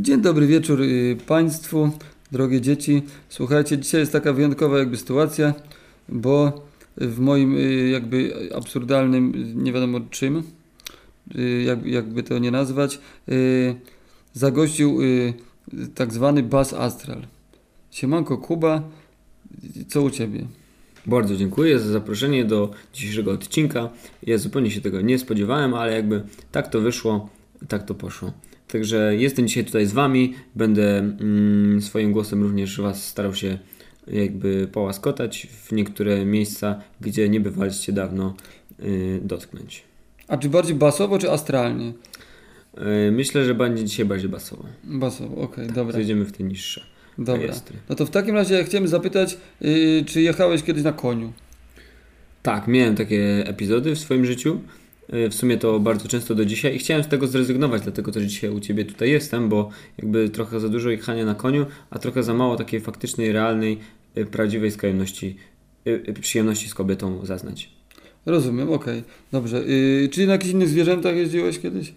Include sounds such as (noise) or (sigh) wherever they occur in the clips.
Dzień dobry wieczór y, Państwu, drogie dzieci. Słuchajcie, dzisiaj jest taka wyjątkowa jakby sytuacja, bo w moim y, jakby absurdalnym, nie wiadomo czym, y, jak, jakby to nie nazwać, zagościł tak zwany Bas Astral. Siemanko Kuba, co u Ciebie? Bardzo dziękuję za zaproszenie do dzisiejszego odcinka. Ja zupełnie się tego nie spodziewałem, ale jakby tak to wyszło, tak to poszło. Także jestem dzisiaj tutaj z Wami. Będę mm, swoim głosem również Was starał się jakby połaskotać w niektóre miejsca, gdzie nie bywaliście dawno y, dotknąć. A czy bardziej basowo, czy astralnie? Y, myślę, że będzie dzisiaj bardziej basowo. Basowo, okej, dobra. Zejdziemy w te niższe dobra. rejestry. No to w takim razie chciałem zapytać, y, czy jechałeś kiedyś na koniu? Tak, miałem takie epizody w swoim życiu. Y, W sumie to bardzo często do dzisiaj i chciałem z tego zrezygnować, dlatego też dzisiaj u Ciebie tutaj jestem, bo jakby trochę za dużo jechania na koniu, a trochę za mało takiej faktycznej, realnej, y, prawdziwej skojemności, y, przyjemności z kobietą zaznać. Rozumiem, okej, dobrze. Y, czy na jakichś innych zwierzętach jeździłeś kiedyś?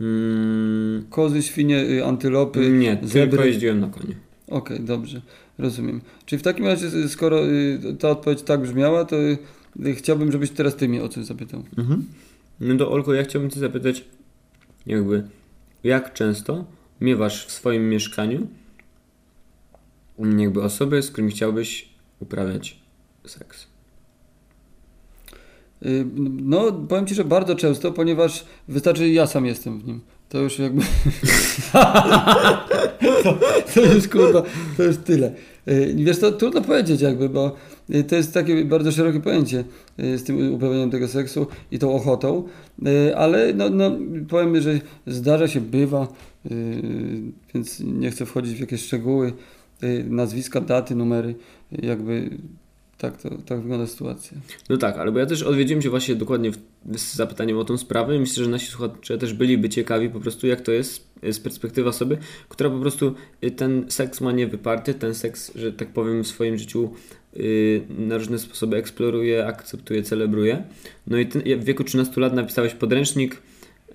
Mm, Kozy, świnie, antylopy, nie, tylko zebry? jeździłem na koniu. Okej, dobrze, rozumiem. Czyli w takim razie, skoro ta odpowiedź tak brzmiała, to chciałbym, żebyś teraz ty mnie o coś zapytał. No to Olko, ja chciałbym Cię zapytać, jakby, jak często miewasz w swoim mieszkaniu jakby osoby, z którymi chciałbyś uprawiać seks? Y, No, powiem ci, że bardzo często, ponieważ wystarczy, ja sam jestem w nim. To już jakby. (laughs) to, to już kurwa, to już tyle. Y, Wiesz, to trudno powiedzieć, jakby, bo to jest takie bardzo szerokie pojęcie y, z tym uprawianiem tego seksu i tą ochotą, Y, ale no, no, powiem, że zdarza się, bywa, y, więc nie chcę wchodzić w jakieś szczegóły, y, nazwiska, daty, numery, y, jakby tak, to, tak wygląda sytuacja. No tak, ale bo ja też odwiedziłem się właśnie dokładnie w, z zapytaniem o tą sprawę i myślę, że nasi słuchacze też byliby ciekawi po prostu jak to jest z perspektywy osoby, która po prostu y, ten seks ma niewyparty, ten seks, że tak powiem w swoim życiu y, na różne sposoby eksploruje, akceptuje, celebruje. No i w wieku 13 lat napisałeś podręcznik,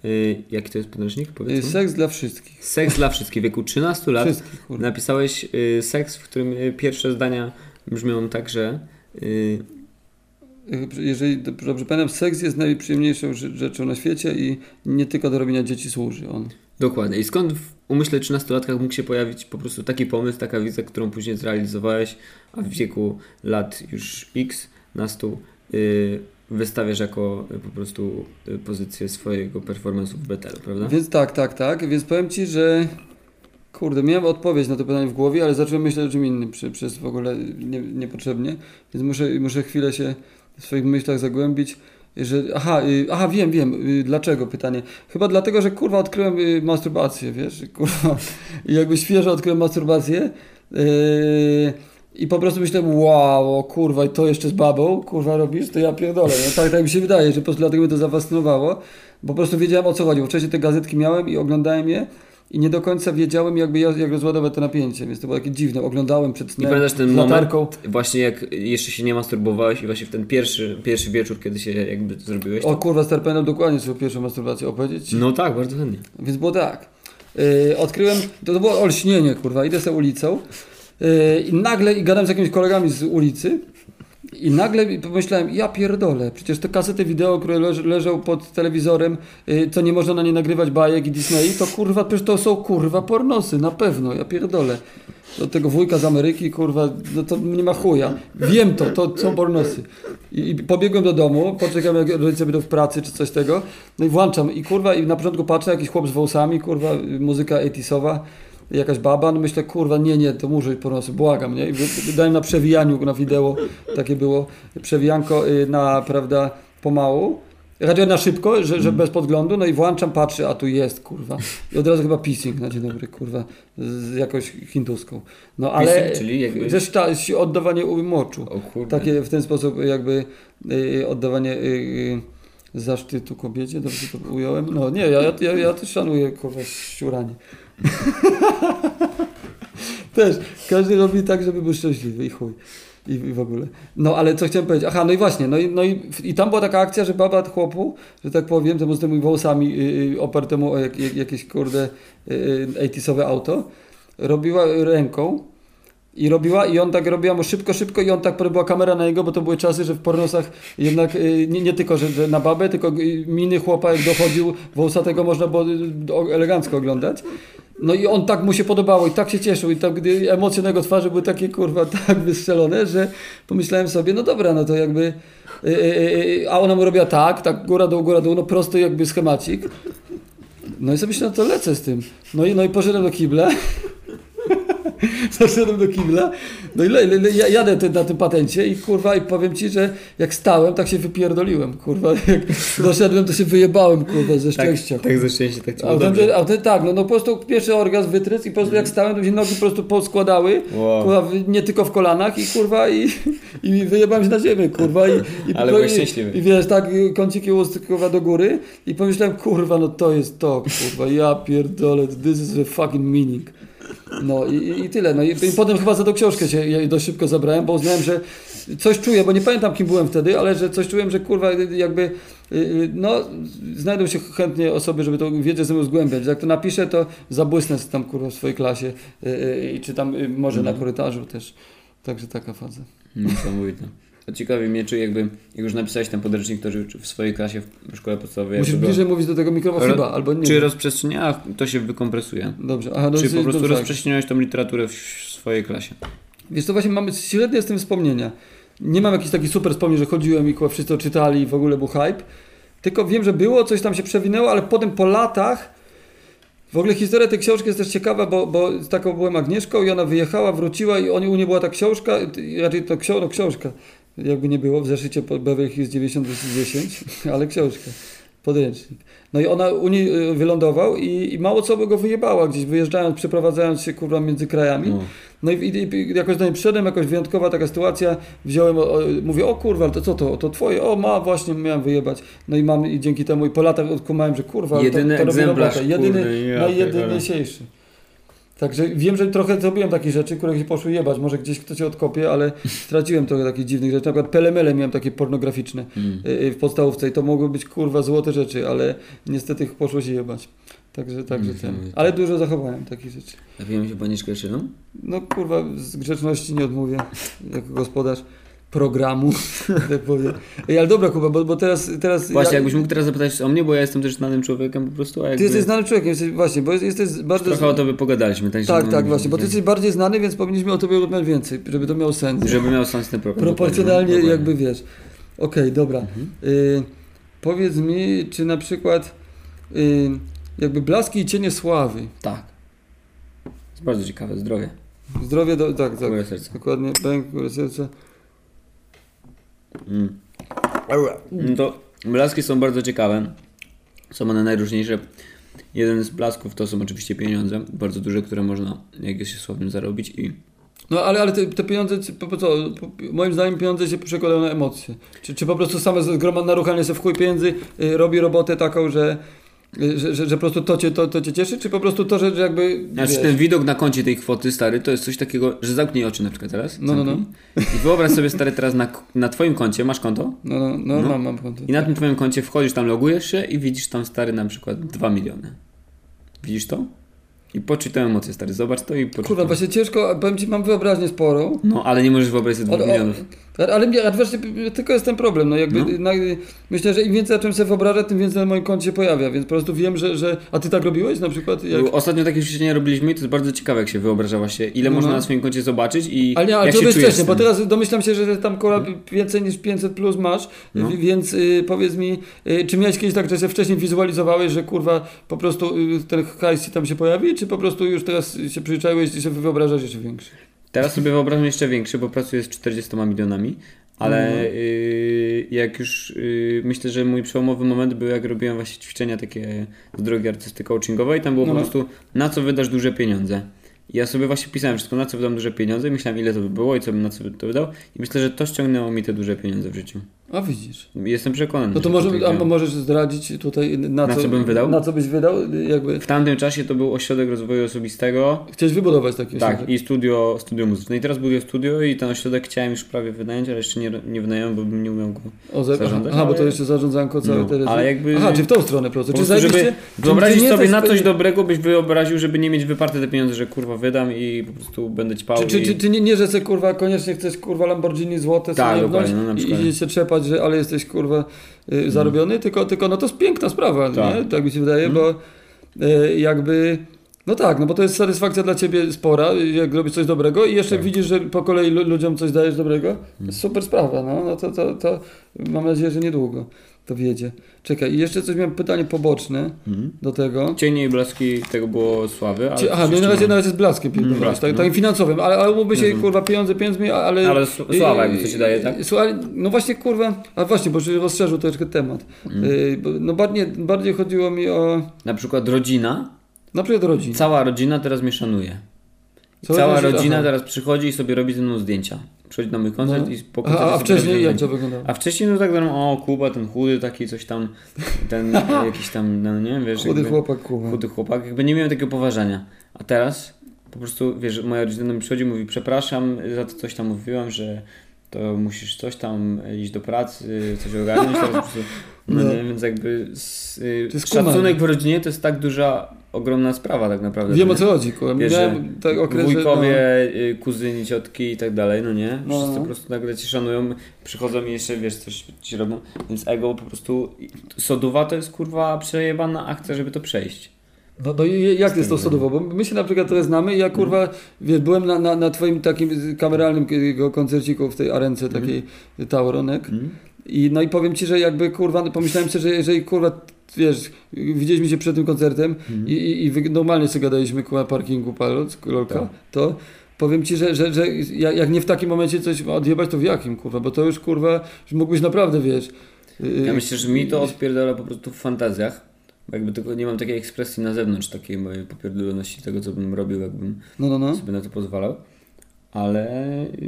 y, jaki to jest podręcznik? Y, Powiedzmy? Seks dla wszystkich. Seks dla wszystkich. W wieku 13 lat napisałeś y, seks, w którym y, pierwsze zdania brzmią tak, że y, Jeżeli do- dobrze pamiętam, seks jest najprzyjemniejszą rze- rzeczą na świecie i nie tylko do robienia dzieci służy on. Dokładnie. I skąd w umyśle 13-latkach mógł się pojawić po prostu taki pomysł, taka wizja, którą później zrealizowałeś, a w wieku lat już x na stół y, wystawiasz jako y, po prostu y, pozycję swojego performance'u w Betelu, prawda? Więc tak, tak, tak. Więc powiem Ci, że kurde, miałem odpowiedź na to pytanie w głowie, ale zacząłem myśleć o czym innym przez w ogóle nie, niepotrzebnie. Więc muszę, muszę chwilę się w swoich myślach zagłębić. Że, aha, y, aha, wiem, wiem, y, dlaczego pytanie. Chyba dlatego, że kurwa odkryłem y, masturbację, wiesz, (laughs) kurwa. Jakby świeżo odkryłem masturbację. y, I po prostu myślałem, wow, o kurwa, i to jeszcze z babą, kurwa robisz, to ja pierdolę. No, tak, tak mi się wydaje, że po prostu dlatego mnie to zafascynowało. Bo po prostu wiedziałem o co chodzi. Wcześniej te gazetki miałem i oglądałem je i nie do końca wiedziałem jakby jak jak rozładować to napięcie, więc to było takie dziwne. Oglądałem przed Nie snem pamiętasz ten z moment, latarką. właśnie jak jeszcze się nie masturbowałeś i właśnie w ten pierwszy, pierwszy wieczór, kiedy się jakby to zrobiłeś? O To... kurwa, stary, pamiętam dokładnie swoją pierwszą masturbację opowiedzieć. No tak, bardzo chętnie. Więc było tak. Yy, odkryłem, to, to było olśnienie, kurwa, idę sobie ulicą yy, i nagle, i gadam z jakimiś kolegami z ulicy i nagle pomyślałem, ja pierdolę, przecież te kasety wideo, które leż, leżą pod telewizorem, yy, co nie można na nie nagrywać bajek i Disney, to kurwa, przecież to są kurwa pornosy, na pewno, ja pierdolę. Do tego wujka z Ameryki, kurwa, no to nie ma chuja. Wiem to, to są pornosy. I, I pobiegłem do domu, poczekam jak rodzice będą w pracy czy coś tego, no i włączam i kurwa, i na początku patrzę, jakiś chłop z wąsami, kurwa, muzyka 80sowa, jakaś baba, no myślę, kurwa, nie, nie, to muszę iść pornosy, błagam, nie? I dałem na przewijaniu na wideo, takie było, przewijanko y, na, prawda, pomału, Radio na szybko, że, że bez podglądu, no i włączam, patrzę, a tu jest, kurwa. I od razu chyba pissing na dzień dobry, kurwa, z jakąś hinduską. No ale... Pissing, czyli jakby- ta, oddawanie moczu. O kurde. Takie w ten sposób jakby y, oddawanie y, y, zaszczytu kobiecie, dobrze to ująłem? No nie, ja, ja, ja też szanuję kurwa ściuranie. (laughs) też, każdy robi tak, żeby był szczęśliwy i chuj. i, i w ogóle. No ale co chciałem powiedzieć? Aha, no i właśnie, no i, no i, i tam była taka akcja, że baba chłopu, że tak powiem, temu z tymi włosami yy, opartemu o jak, jak, jakieś kurde yy, 80 auto, robiła ręką i robiła i on tak robiła mu szybko, szybko i on tak była kamera na niego, bo to były czasy, że w pornosach jednak y, nie, nie tylko, że, na babę, tylko y, miny chłopa jak dochodził wąsatego można było y, elegancko oglądać. No i on tak mu się podobało i tak się cieszył i tak gdy emocje na jego twarzy były takie kurwa (laughs) tak wystrzelone, że pomyślałem sobie, no dobra, no to jakby a ona mu robiła tak, tak góra dół, góra dół, no prosty jakby schemacik. No i sobie myślałem, no to lecę z tym. No i, no i poszedłem do kibla. (laughs) (laughs) Zaszedłem do kibla, no i le, le, le, jadę ty, na tym patencie i kurwa i powiem ci, że jak stałem, tak się wypierdoliłem, kurwa, (laughs) jak doszedłem, to się wyjebałem, kurwa, ze szczęścia. Tak, tak ze szczęścia, tak a ten, a ten, tak, no, no po prostu pierwszy orgazm wytryc i po prostu jak stałem, to mi się nogi po prostu poskładały, Wow. kurwa, nie tylko w kolanach i kurwa i, (laughs) i wyjebałem się na ziemię, kurwa i, i, Ale byłeś szczęśliwy. i, i wiesz, tak kąciki ust kurwa do góry i pomyślałem, kurwa, no to jest to, kurwa, ja pierdolę, this is the fucking meaning. No i, i tyle. No i, i potem chyba za tą książkę się ja dość szybko zabrałem, bo uznałem, że coś czuję, bo nie pamiętam kim byłem wtedy, ale że coś czułem, że kurwa jakby y, no znajdą się chętnie osoby, żeby tą wiedzę ze mną zgłębiać. Jak to napiszę, to zabłysnę tam kurwa w swojej klasie y, y, i czy tam może na korytarzu też. Także taka faza. Niesamowite. To ciekawi mnie, czy jakby, jak już napisałeś ten podręcznik, to czy w swojej klasie w szkole podstawowej... Musisz jakby go- bliżej mówić do tego mikrofonu Ro- chyba, albo nie. Czy wiem. rozprzestrzenia, to się wykompresuje. Dobrze, aha, no czy po prostu rozprzestrzeniałeś tą literaturę w swojej klasie? Wiesz to właśnie mamy średnie z tym wspomnienia. Nie mam jakichś takich super wspomnień, że chodziłem i kurwa, wszyscy to czytali i w ogóle był hype. Tylko wiem, że było, coś tam się przewinęło, ale potem po latach w ogóle historia tej książki jest też ciekawa, bo, bo taką byłem Agnieszką i ona wyjechała, wróciła i oni, u niej była ta książka, raczej to książ, no, książka, jakby nie było, w zeszycie Beverly Hills 90-10, (laughs) ale książka, podręcznik. No i ona u niej y, wylądował i, i mało co by go wyjebała gdzieś, wyjeżdżając, przeprowadzając się kurwa między krajami. No. No i, i, i jakoś do niej przyszedłem, jakoś wyjątkowa taka sytuacja, wziąłem, o, o, mówię, o kurwa, to co to, to twoje, o ma, właśnie miałem wyjebać. No i mam i dzięki temu i po latach odkumałem, że kurwa, Jedyny to, to robi egzemplarz, robotę. Jedyny, ja najjedyniejszy. Także wiem, że trochę zrobiłem takich rzeczy, które się poszły jebać. Może gdzieś ktoś się odkopie, ale straciłem trochę takich dziwnych rzeczy. Na przykład pelemele miałem takie pornograficzne Mm. y, y, w podstawówce i to mogły być kurwa złote rzeczy, ale niestety poszło się jebać. Także, także ten. Niesamowite. Ale dużo zachowałem takich rzeczy. Napijemy się paniczkę jeszcze? No kurwa, z grzeczności nie odmówię jako gospodarz programu, (laughs) tak powiem. Ej, ale dobra Kuba, bo, bo teraz... teraz Właśnie, ja, jakbyś mógł teraz zapytać o mnie, bo ja jestem też znanym człowiekiem po prostu, a jakby... Ty jesteś znanym człowiekiem, jesteś, właśnie, bo jesteś bardzo... Trochę o tobie pogadaliśmy, tak? Tak, tak, właśnie, bo ty jesteś bardziej znany, więc powinniśmy o tobie rozmawiać więcej, żeby to miało sens. Żeby miał sens ten problem. Proporcjonalnie Dokładnie. jakby wiesz. Okej, dobra. Mhm. Y, powiedz mi, czy na przykład y, jakby blaski i cienie sławy. Tak. Jest bardzo ciekawe, zdrowie. Zdrowie, do, tak, tak. Serca. Dokładnie, pęk, górę serca. Mm. No to blaski są bardzo ciekawe. Są one najróżniejsze. Jeden z blasków to są oczywiście pieniądze, bardzo duże, które można, jak jest się sławnym, zarobić i No ale, ale te, te pieniądze, po, po co? Po, moim zdaniem pieniądze się przekładają na emocje. Czy, czy po prostu same zgromadne naruchanie sobie w chuj pieniędzy y, robi robotę taką, że, że, że, że po prostu to cię, to, to cię cieszy, czy po prostu to, że, że jakby... Znaczy wiesz, ten widok na koncie tej kwoty, stary, to jest coś takiego, że zamknij oczy na przykład teraz. No, no, zamknij. I wyobraź sobie, stary, teraz na, na twoim koncie, masz konto No, no, no, No. mam, mam konto. i na tym twoim koncie wchodzisz tam, logujesz się i widzisz tam, stary, na przykład 2 miliony. Widzisz to? I poczuj tę emocję, stary, zobacz to i poczuj Kurwa, właśnie ciężko, powiem ci, mam wyobraźnię sporą. No, ale nie możesz wyobrazić sobie O, 2 o, milionów. Ale mnie, a właśnie tylko jest ten problem, no jakby No. na, myślę, że im więcej zacząłem sobie wyobrażać, tym więcej na moim koncie się pojawia, więc po prostu wiem, że, że a ty tak robiłeś na przykład? Jak... Ostatnio takie ćwiczenia robiliśmy i to jest bardzo ciekawe, jak się wyobraża właśnie, ile No, można no. na swoim koncie zobaczyć i Ale nie, ale jak to się czujesz wcześniej, bo teraz domyślam się, że tam kurwa więcej niż 500 plus masz, No. wi- więc y, powiedz mi, y, czy miałeś kiedyś tak, że się wcześniej wizualizowałeś, że kurwa po prostu y, ten hajs tam się pojawi, czy po prostu już teraz się przyzwyczaiłeś i sobie wyobrażasz jeszcze większy? Teraz sobie wyobrażam jeszcze większy, bo pracuję z 40 milionami, ale Mhm. yy, jak już yy, myślę, że mój przełomowy moment był jak robiłem właśnie ćwiczenia takie z drogi artysty coachingowej, tam było No, po no. prostu na co wydasz duże pieniądze. I ja sobie właśnie pisałem wszystko, na co wydam duże pieniądze myślałem ile to by było i co bym na co by to wydał i myślę, że to ściągnęło mi te duże pieniądze w życiu. A widzisz. Jestem przekonany. No to że może, a możesz zdradzić tutaj na, Na co bym wydał? Na co byś wydał? Jakby W tamtym czasie to był ośrodek rozwoju osobistego. chciałeś wybudować taki Tak, ośrodek. i studio, studio muzyczne. I teraz buduję studio i ten ośrodek chciałem już prawie wynająć, ale jeszcze nie, nie wynająłem, bo bym nie umiał go O, za, zarządzać, aha, bo ale- to jeszcze zarządzanko całe No, teraz. ale jakby- Aha, czy w tą stronę po Czy prostu, żeby? Czy- wyobrazić czy nie sobie jesteś na coś dobrego, byś wyobraził, żeby nie mieć wyparte te pieniądze, że kurwa wydam i po prostu będę ćpał. Czy, czy, i... czy, czy nie, nie, że se kurwa koniecznie chcesz kurwa Lamborghini złote Tak, sobie dokładnie, no, na i idzie się trzepać, że ale jesteś kurwa y, zarobiony, tylko, tylko no to jest piękna sprawa, Tak. nie? Tak mi się wydaje, bo y, jakby no tak, no bo to jest satysfakcja dla ciebie spora, jak robisz coś dobrego i jeszcze Tak. widzisz, że po kolei lu- ludziom coś dajesz dobrego. Jest super sprawa, no, no to, to, to mam nadzieję, że niedługo to wiedzie. Czekaj, i jeszcze coś miałem pytanie poboczne Mhm. do tego. Cienie i blaski tego było sławy, ale... Czy, aha, no na razie, na razie z blaskiem pierdolałeś, blaskiem, tak, no. takim finansowym, ale, ale umówmy się, Mhm. kurwa, pieniądze pieniędzmi, ale... Ale sława jakby co ci daje, tak? Słuchaj, no właśnie, kurwa, a właśnie, bo rozszerzył troszkę temat. Mhm. Y, bo- no bardziej, bardziej chodziło mi o, Na przykład rodzina, na przykład rodzin. cała rodzina teraz mnie szanuje. Co Cała rodzin- rodzina aha. teraz przychodzi i sobie robi ze mną zdjęcia. Przychodzi na mój koncert No. i po A, koncercie a sobie wcześniej jak to wyglądało? A wcześniej no tak no, o Kuba, ten chudy taki coś tam, ten (laughs) jakiś tam, no nie, wiesz, Chudy jakby, chłopak, kurwa. chudy chłopak, jakby nie miałem takiego poważania. A teraz po prostu, wiesz, moja rodzina mnie przychodzi i mówi, przepraszam za to coś tam mówiłam, że to musisz coś tam iść do pracy, coś ogarnąć, teraz po prostu, no, No. nie, więc jakby s, y, szacunek kumar. w rodzinie to jest tak duża, ogromna sprawa tak naprawdę. Wiem o co chodzi, kurwa. Miałem tak okres, Wujkowie, y, kuzyni, ciotki i tak dalej, no nie? No, Wszyscy no. po prostu nagle cię szanują, przychodzą i jeszcze, wiesz, coś ci robią, więc ego po prostu... Soduwa to jest, kurwa, przejebana akcja, żeby to przejść. No, no i jak jest to sodowo? Bo my się na przykład trochę znamy i ja kurwa, wiesz, byłem na, na, na twoim takim kameralnym koncerciku w tej arence takiej Tauronek i no i powiem ci, że jakby kurwa, pomyślałem sobie, że jeżeli kurwa, wiesz, widzieliśmy się przed tym koncertem i, i, i wy- normalnie sobie gadaliśmy kurwa parkingu Paloc, Lolka, Tak. to powiem ci, że, że, że jak nie w takim momencie coś odjebać, to w jakim kurwa, bo to już kurwa, że mógłbyś naprawdę, wiesz... Ja y, myślę, że mi to odpierdala po prostu w fantazjach, bo jakby tylko nie mam takiej ekspresji na zewnątrz, takiej mojej popierdoloności tego, co bym robił, jakbym No, no, no. sobie na to pozwalał. Ale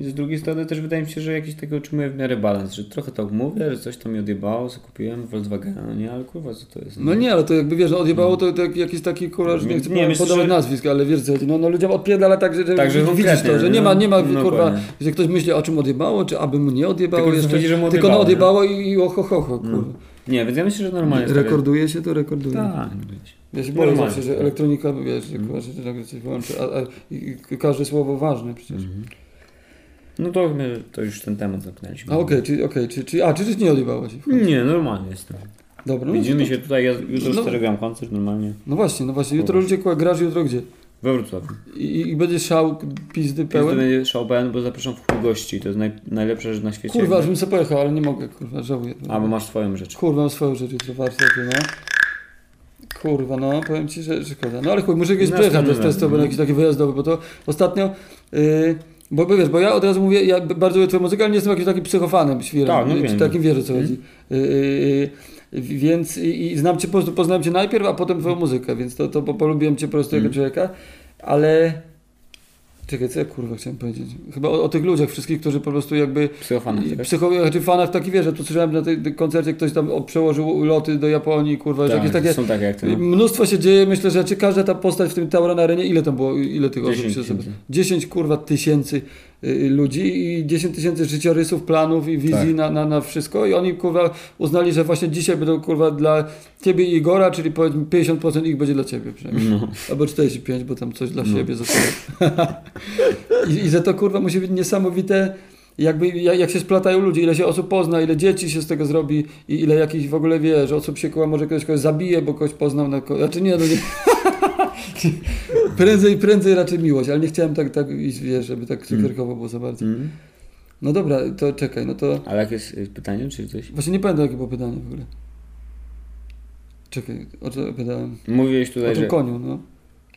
z drugiej strony też wydaje mi się, że jakiś tego utrzymuję w miarę balans, że trochę tak mówię, że coś tam mi odjebało, co kupiłem, Volkswagena, no nie, ale kurwa, co to jest? No nie, ale to jakby wiesz, no odjebało to, to jakiś taki kuraż, nie chcę Nie, myślę, podawać że- nazwisk, ale wiesz co, no, no ludziom odpierdala tak, że, Tak, że widzisz to, że nie ma, nie ma no, kurwa, że ktoś myśli o czym odjebało, czy aby mu nie odjebało Tylko, jeszcze, że mu tylko no odjebało, odjebało i, oho, ho, ho, kurwa. Nie, więc ja myślę, że normalnie Rekorduje się, to rekorduje. Tak. Ja się boję zawsze, że elektronika, wiesz, że kurwa, że nagle coś wyłączy, a, a i, każde słowo ważne przecież. No to my to już ten temat zamknęliśmy. A okej, czyli, okej, czy, czy, a, czy, czy nie odjebało się? Nie, normalnie jestem. Dobra, no, Widzimy to- się tutaj, ja jutro No. gram koncert normalnie. No właśnie, no właśnie, jutro ludzie, kurwa, grasz jutro gdzie? We Wrocławiu. I, i będzie szał pizdy Pełen? pełen? będzie show pełen, bo zapraszam w chuj gości. To jest naj, najlepsza rzecz na świecie. Kurwa, żebym sobie pojechał, ale nie mogę, kurwa, żałuję. A, bo masz swoją rzecz. Kurwa, mam swoją rzecz jutro w warsztacie, no. Kurwa, no, powiem ci, że szkoda. No ale chuj, muszę gdzieś Następnym pojechać też testowy, razem, jakiś taki wyjazdowy, bo to ostatnio... Yy, bo, bo wiesz, bo ja od razu mówię, ja bardzo lubię twoją muzykę, ale nie jestem jakimś takim psychofanem, świrem. Tak, no wiem. Takim wiesz, o co chodzi. Yy, więc i, i znam cię po prostu, poznałem cię najpierw, a potem twoją muzykę, więc to, to po- polubiłem cię po prostu jako Mm. człowieka, ale... Czekaj, co ja kurwa chciałem powiedzieć? Chyba o, o tych ludziach wszystkich, którzy po prostu jakby Psychofany. i tak? Psycho, znaczy fanach taki wie, że tu słyszałem na tej koncercie ktoś tam przełożył loty do Japonii, kurwa, że jakieś Tak, takie. są takie jak. No. Mnóstwo się dzieje, myślę, że czy każda ta postać w tym Tauron Arenie, ile tam było, ile tych osób 10 się sobie. tysięcy. 10 kurwa tysięcy ludzi i 10 tysięcy życiorysów, planów i wizji Tak. na, na, na wszystko i oni kurwa uznali, że właśnie dzisiaj będą kurwa dla ciebie i Igora, czyli powiedzmy 50% ich będzie dla ciebie przynajmniej. No. Albo 45, bo tam coś dla No. siebie zostało. (laughs) I, I że to kurwa musi być niesamowite, jakby jak, jak się splatają ludzie, ile się osób pozna, ile dzieci się z tego zrobi i ile jakichś w ogóle wiesz, osób się kurwa może ktoś kogoś zabije, bo kogoś poznał na ko- Znaczy nie, no nie. (laughs) prędzej, prędzej raczej miłość, ale nie chciałem tak, tak iść, wiesz, żeby tak cukierkowo było za bardzo. Mm. No dobra, to czekaj, no to... Ale jakie jest y, pytanie, czy coś? Właśnie nie pamiętam, jakie było pytanie w ogóle. Czekaj, o co pytałem? Mówiłeś O tutaj, tym że, koniu, no.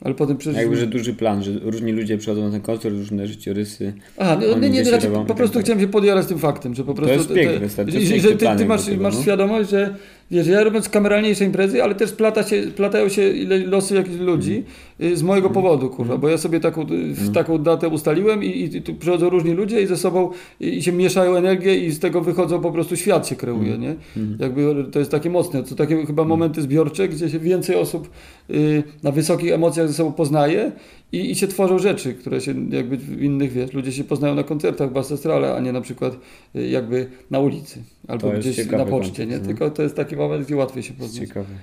Ale potem przecież... jakby, że duży plan, że różni ludzie przychodzą na ten koncert, różne życiorysy. Aha, no, nie, nie, raczej po prostu tak chciałem się podjarać tym faktem, że po prostu... jest piękne, te- stary, to że, jest że ty, ty masz, tego, masz no. świadomość, że Wiesz, ja robiąc kameralniejsze imprezy, ale też plata się, platają się ile- losy jakichś ludzi y, z mojego powodu, kurwa, bo ja sobie taką, y, w taką datę ustaliłem i, i tu przychodzą różni ludzie i ze sobą i, i się mieszają energię i z tego wychodzą po prostu świat się kreuje, nie? Jakby to jest takie mocne, to takie chyba momenty zbiorcze, gdzie się więcej osób y, na wysokich emocjach ze sobą poznaje i, i się tworzą rzeczy, które się jakby w innych, wiesz, ludzie się poznają na koncertach w Bass a nie na przykład y, jakby na ulicy albo gdzieś na poczcie, nie? no. Tylko to jest taki moment, gdzie łatwiej się poznać. Ciekawe.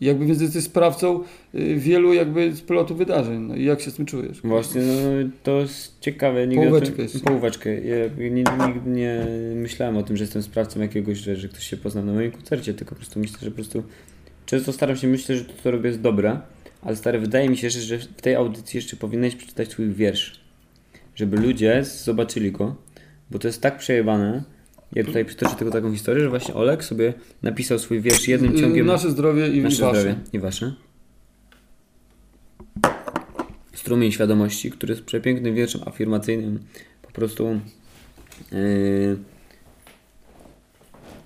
I jakby więc jesteś sprawcą y, wielu jakby splotu wydarzeń. No i jak się z tym czujesz? Właśnie, no, to jest ciekawe. Nigdy Połóweczkę tym, jeszcze. Połóweczkę. Ja nigdy, nigdy nie myślałem o tym, że jestem sprawcą jakiegoś, że, że ktoś się pozna na moim koncercie, tylko po prostu myślę, że po prostu często staram się myśleć, że to, co robię jest dobre, ale stary, wydaje mi się, że, że w tej audycji jeszcze powinieneś przeczytać swój wiersz, żeby ludzie zobaczyli go, bo to jest tak przejebane. Ja tutaj przytoczę tylko taką historię, że właśnie Olek sobie napisał swój wiersz jednym ciągiem. Nasze zdrowie i, Nasze i wasze. zdrowie i wasze. Strumień świadomości, który jest przepięknym wierszem afirmacyjnym, po prostu yy,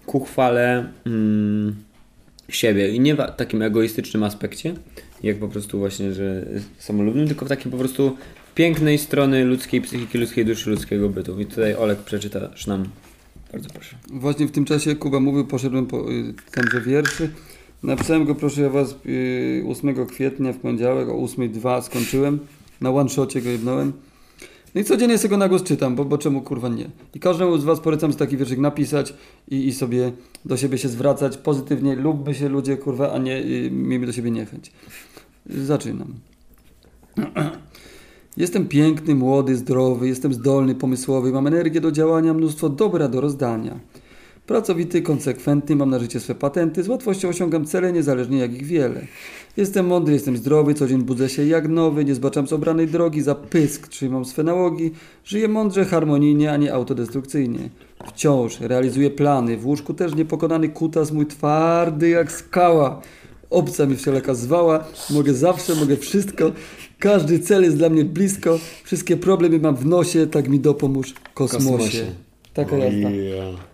ku chwale mm, siebie i nie w takim egoistycznym aspekcie, jak po prostu właśnie, że samolubnym, tylko w takim po prostu pięknej strony ludzkiej psychiki, ludzkiej duszy, ludzkiego bytu. I tutaj Olek przeczytasz nam. Bardzo proszę. Właśnie w tym czasie Kuba mówił, poszedłem po y, tenże wierszy. Napisałem go, proszę ja was, y, 8 kwietnia w poniedziałek o 8.02 skończyłem. Na one-shocie go jebnąłem. No i codziennie sobie go na głos czytam, bo, bo czemu kurwa nie. I każdemu z was polecam z taki wierszyk napisać i, i sobie do siebie się zwracać pozytywnie. Lubmy się ludzie, kurwa, a nie y, miejmy do siebie niechęć. Zaczynam. (clears throat) Jestem piękny, młody, zdrowy, jestem zdolny, pomysłowy, mam energię do działania, mnóstwo dobra do rozdania. Pracowity, konsekwentny, mam na życie swe patenty, z łatwością osiągam cele, niezależnie jak ich wiele. Jestem mądry, jestem zdrowy, co dzień budzę się jak nowy, nie zbaczam z obranej drogi, za pysk trzymam swe nałogi, żyję mądrze, harmonijnie, a nie autodestrukcyjnie. Wciąż realizuję plany, w łóżku też niepokonany kutas mój twardy jak skała. Obca mi wszelaka zwał, mogę zawsze, mogę wszystko, każdy cel jest dla mnie blisko, wszystkie problemy mam w nosie, tak mi dopomóż kosmosie. Kosmosie. Taka jazda.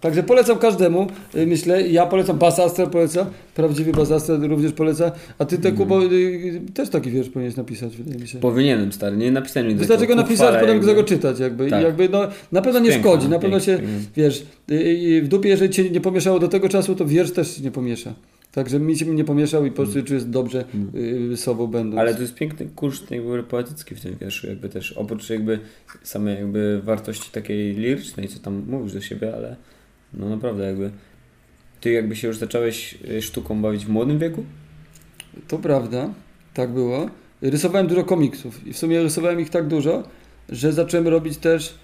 Także polecam każdemu, y, myślę, ja polecam Basastra, polecam, prawdziwy Basastra również poleca, a ty te Kubo, y, też taki wiersz powinieneś napisać, wydaje mi się. Powinienem, stary, nie napisałem nic Wystarczy go napisać, potem jakby. go czytać jakby. Tak. Jakby no, na pewno nie Piękne, szkodzi, na pewno się, wiesz, y, y, w dupie, jeżeli cię nie pomieszało do tego czasu, to wiersz też się nie pomiesza. Także mi się nie pomieszał i po prostu czuję dobrze y, sobą będąc. Ale to jest piękny kurszt jakby poetycki w tym wierszu, jakby też oprócz jakby samej jakby wartości takiej lirycznej, co tam mówisz do siebie, ale no naprawdę jakby ty jakby się już zacząłeś y, sztuką bawić w młodym wieku? To prawda, tak było. Rysowałem dużo komiksów i w sumie rysowałem ich tak dużo, że zacząłem robić też,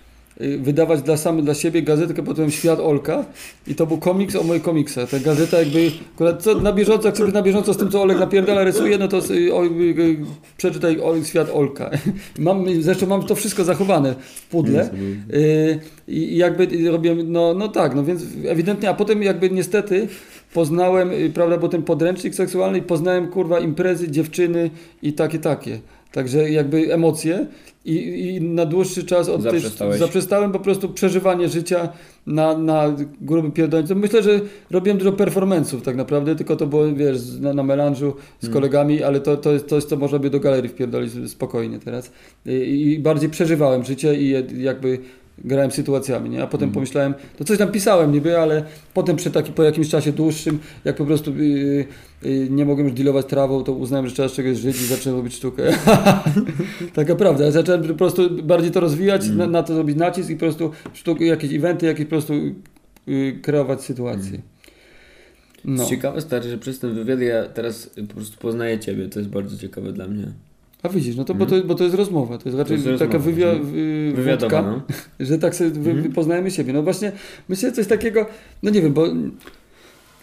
wydawać dla sam dla siebie gazetkę pod tytułem Świat Olka i to był komiks o moich komiksach. Ta gazeta jakby, akurat co na bieżąco, jak sobie na bieżąco z tym, co Olek napierdala rysuje, no to y, o, y, y, przeczytaj Olek Świat Olka. (laughs) Mam, zresztą mam to wszystko zachowane w pudle. Y, I jakby robiłem, no, no tak, no więc ewidentnie, a potem jakby niestety poznałem, y, prawda, bo ten podręcznik seksualny i poznałem, kurwa, imprezy, dziewczyny i takie, takie. Także jakby emocje i, i na dłuższy czas od tej, zaprzestałem po prostu przeżywanie życia na, na grubym pierdolnicu. Myślę, że robiłem dużo performance'ów tak naprawdę, tylko to było, wiesz, na, na melanżu z kolegami, ale to, to, jest, to jest, co można by do galerii wpierdolić spokojnie teraz. I, I bardziej przeżywałem życie i jakby grałem sytuacjami, nie? A potem pomyślałem, to coś tam pisałem niby, ale potem przy taki, po jakimś czasie dłuższym, jak po prostu yy, yy, nie mogłem już dealować trawą, to uznałem, że trzeba z czegoś żyć i zacząłem robić sztukę. (laughs) Taka prawda. Ja zacząłem po prostu bardziej to rozwijać, na, na to zrobić nacisk i po prostu sztuk, jakieś eventy, jakieś po prostu yy, kreować sytuacje. No. Ciekawe stary, że przez ten wywiad ja teraz po prostu poznaję ciebie, to jest bardzo ciekawe dla mnie. A widzisz, no to, bo, to bo to jest rozmowa, to jest raczej To jest taka rozmowa, wywia, że- wy, Wywiadowa, wódka. no. (laughs) że tak sobie wy, Mhm. poznajemy siebie. No właśnie, myślę coś takiego, no nie wiem, bo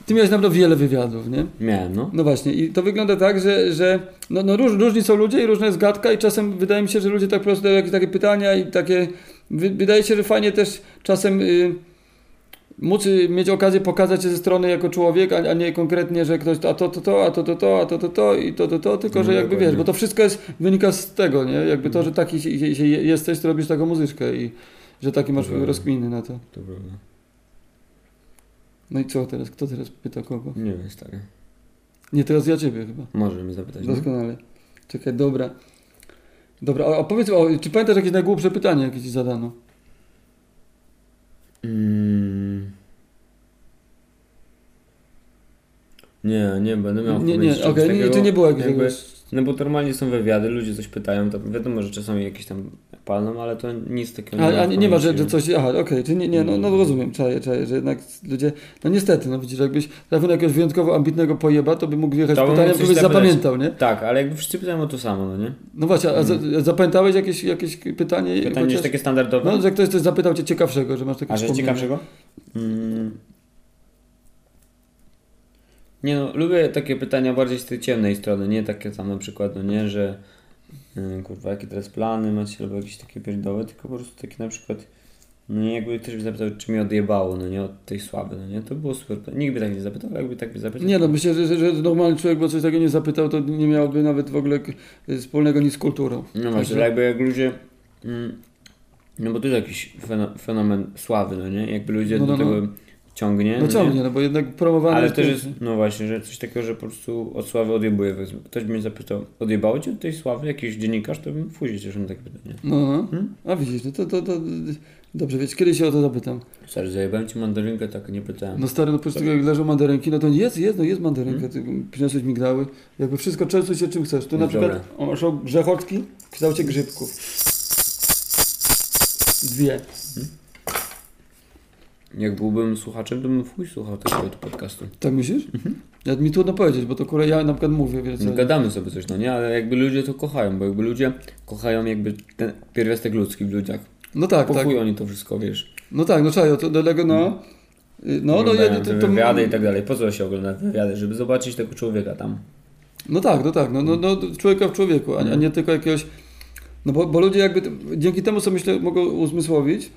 ty miałeś na pewno wiele wywiadów, nie? Miałem, no. No właśnie i to wygląda tak, że, że no, no róż, różni są ludzie i różna jest gadka i czasem wydaje mi się, że ludzie tak po prostu dają jakieś takie pytania i takie, wy, wydaje się, że fajnie też czasem y, móc mieć okazję pokazać się ze strony jako człowiek, a, a nie konkretnie, że ktoś a to, to, to, a to, to, to, a to, to, to i to, to, to, tylko No, że jakby dokładnie. wiesz, bo to wszystko jest, wynika z tego, nie? Jakby to, że taki się, się, jesteś, to robisz taką muzyczkę i że taki masz Dobra. rozkminy na to. To prawda. No i co teraz? Kto teraz pyta kogo? Nie wiem, stary. Nie, teraz ja ciebie chyba. Może mnie zapytać. no? Doskonale. Czekaj, dobra. Dobra, a powiedz, o, czy pamiętasz jakieś najgłupsze pytanie, jakie ci zadano? Mm. Nie, nie będę miał Nie, nie, okej, nie, takiego, to nie było jakiegoś... jakby- No bo normalnie są wywiady, ludzie coś pytają, to wiadomo, że czasami jakieś tam palną, ale to nic takiego A, a nie, nie ma, że, że coś, aha, okej, czy nie, nie, no, no rozumiem, czaję, czaję, że jednak ludzie, no niestety, no widzisz, jakbyś trafił na jakiegoś wyjątkowo ambitnego pojeba, to by mógł wjechać To coś któreś zapytać. zapamiętał, nie? Tak, ale jakby wszyscy pytają o to samo, no nie? No właśnie, a za, zapamiętałeś jakieś, jakieś pytanie? Pytanie chociaż- jest takie standardowe. No, że ktoś coś zapytał cię ciekawszego, że masz takie A że ciekawszego? Mm. Nie no, lubię takie pytania bardziej z tej ciemnej strony, nie takie tam na przykład, no nie, że yy, kurwa, jakie teraz plany macie, albo jakieś takie pierdoły, tylko po prostu takie na przykład no nie, jakby ktoś by zapytał, czy mnie odjebało, no nie, od tej sławy, no nie, to było super. Nikt by tak nie zapytał, jakby tak by zapytał. Nie no, myślę, że, że, że normalny człowiek, bo coś takiego nie zapytał, to nie miałby nawet w ogóle k- wspólnego nic z kulturą. No właśnie, jakby jak ludzie. Mm, no bo to jest jakiś feno- fenomen sławy, no nie? Jakby ludzie No, no, do no. tego ciągnie. No nie? ciągnie, no bo jednak promowane Ale też jest, no właśnie, że coś takiego, że po prostu od sławy odjebuje. Ktoś mnie zapytał, odjebało cię od tej sławy jakiś dziennikarz, to bym fuzić też takie pytanie. No, no. Hmm? A widzisz, no to, to, to dobrze, więc kiedyś się o to zapytam. Stary, zajebałem ci mandarynkę, tak nie pytałem. No stary, no po prostu jak leżą mandarynki, no to jest, jest, no jest mandarynka, ty przyniosłeś migdały, jakby wszystko częstuj się czym chcesz. Tu na Jest przykład o, grzechotki w kształcie grzybków. Dwie. Jak byłbym słuchaczem, to bym fuj słuchał tego podcastu. Tak myślisz? Ja, mi trudno powiedzieć, bo to kurwa ja na przykład mówię, wiesz co. No, gadamy sobie coś, no nie? Ale jakby ludzie to kochają, bo jakby ludzie kochają jakby ten pierwiastek ludzki w ludziach. No tak, Po tak. chuj oni to wszystko, wiesz. No tak, no czajo, to do tego no. y, No, no, Oglądają ja, to, to, wywiady i tak dalej. Po co się ogląda wywiady? Żeby zobaczyć tego człowieka tam. No tak, no tak, no, no, no człowieka w człowieku, a, a nie tylko jakiegoś. No bo, bo ludzie jakby dzięki temu sobie myślę mogą uzmysłowić,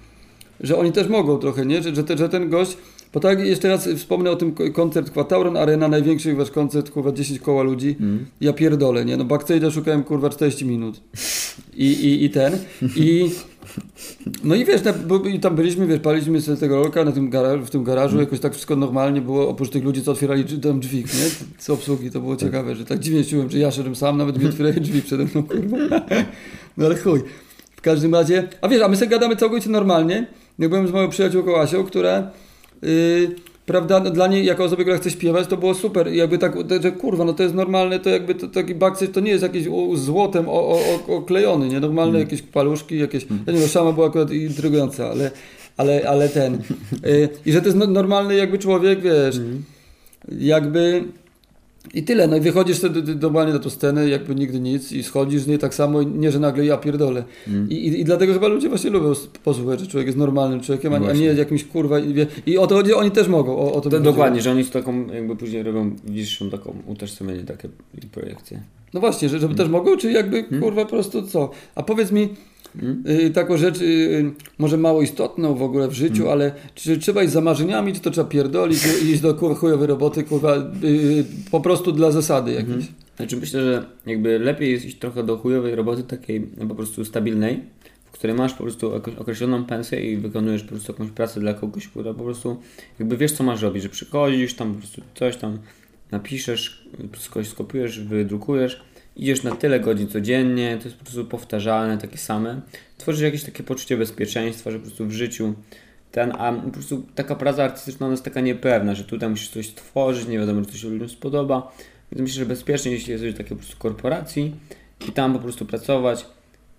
że oni też mogą trochę, nie? Że, że, te, że ten gość. Bo tak jeszcze raz wspomnę o tym ko- koncert Quatauron Arena, największy wasz koncert, kurwa 10 koła ludzi. Mm. Ja pierdolę, nie? No backstage'a szukałem kurwa 40 minut. I, i, i ten. I no i wiesz, na, bo, i tam byliśmy, wiesz, paliśmy sobie tego rolka na tym gara, w tym garażu, jakoś tak wszystko normalnie było, oprócz tych ludzi, co otwierali tam drzwi, nie? Z obsługi, to było ciekawe, że tak dziwnie czułem, że ja szedłem sam, nawet mi otwierają drzwi przede mną, kurwa. (laughs) No ale chuj. W każdym razie, a wiesz, a my sobie gadamy całkowicie normalnie. Jak byłem z moją przyjaciółką Asią, która, yy, prawda, no, dla niej, jako osoby, która chce śpiewać, to było super. I jakby tak, że kurwa, no to jest normalne, to jakby to, taki backstage to nie jest jakiś złotem o, o, oklejony, nie? Normalne jakieś paluszki, jakieś, ja nie wiem, szama była akurat intrygująca, ale, ale, ale ten. Yy, I że to jest no, normalny jakby człowiek, wiesz, jakby... I tyle, no i wychodzisz wtedy normalnie na tą scenę, jakby nigdy nic i schodzisz z niej tak samo, nie, że nagle ja pierdolę. Mm. I, i, I dlatego chyba ludzie właśnie lubią posłuchać, że człowiek jest normalnym człowiekiem, a, a nie jakimś kurwa. I, I o to chodzi, oni też mogą. O, o to dokładnie, że oni z taką jakby później robią wyższą taką utożsamienie, takie projekcje. No właśnie, że, żeby też mogą, czy jakby kurwa po prostu co. A powiedz mi Y, taką rzecz, y, y, może mało istotną w ogóle w życiu, ale czy trzeba iść za marzeniami, czy to trzeba pierdolić iść do kurwa chujowej roboty, kurwa, po prostu dla zasady jakiejś. Znaczy myślę, że jakby lepiej jest iść trochę do chujowej roboty takiej no, po prostu stabilnej, w której masz po prostu określoną pensję i wykonujesz po prostu jakąś pracę dla kogoś, która po prostu jakby wiesz co masz robić, że przychodzisz tam po prostu coś tam napiszesz, coś skopiujesz, wydrukujesz, idziesz na tyle godzin codziennie, to jest po prostu powtarzalne, takie same. Tworzysz jakieś takie poczucie bezpieczeństwa, że po prostu w życiu ten, a po prostu taka praca artystyczna ona jest taka niepewna, że tutaj musisz coś tworzyć, nie wiadomo, czy to się ludziom spodoba. Więc myślę, że bezpiecznie, jeśli jesteś w takiej po prostu korporacji i tam po prostu pracować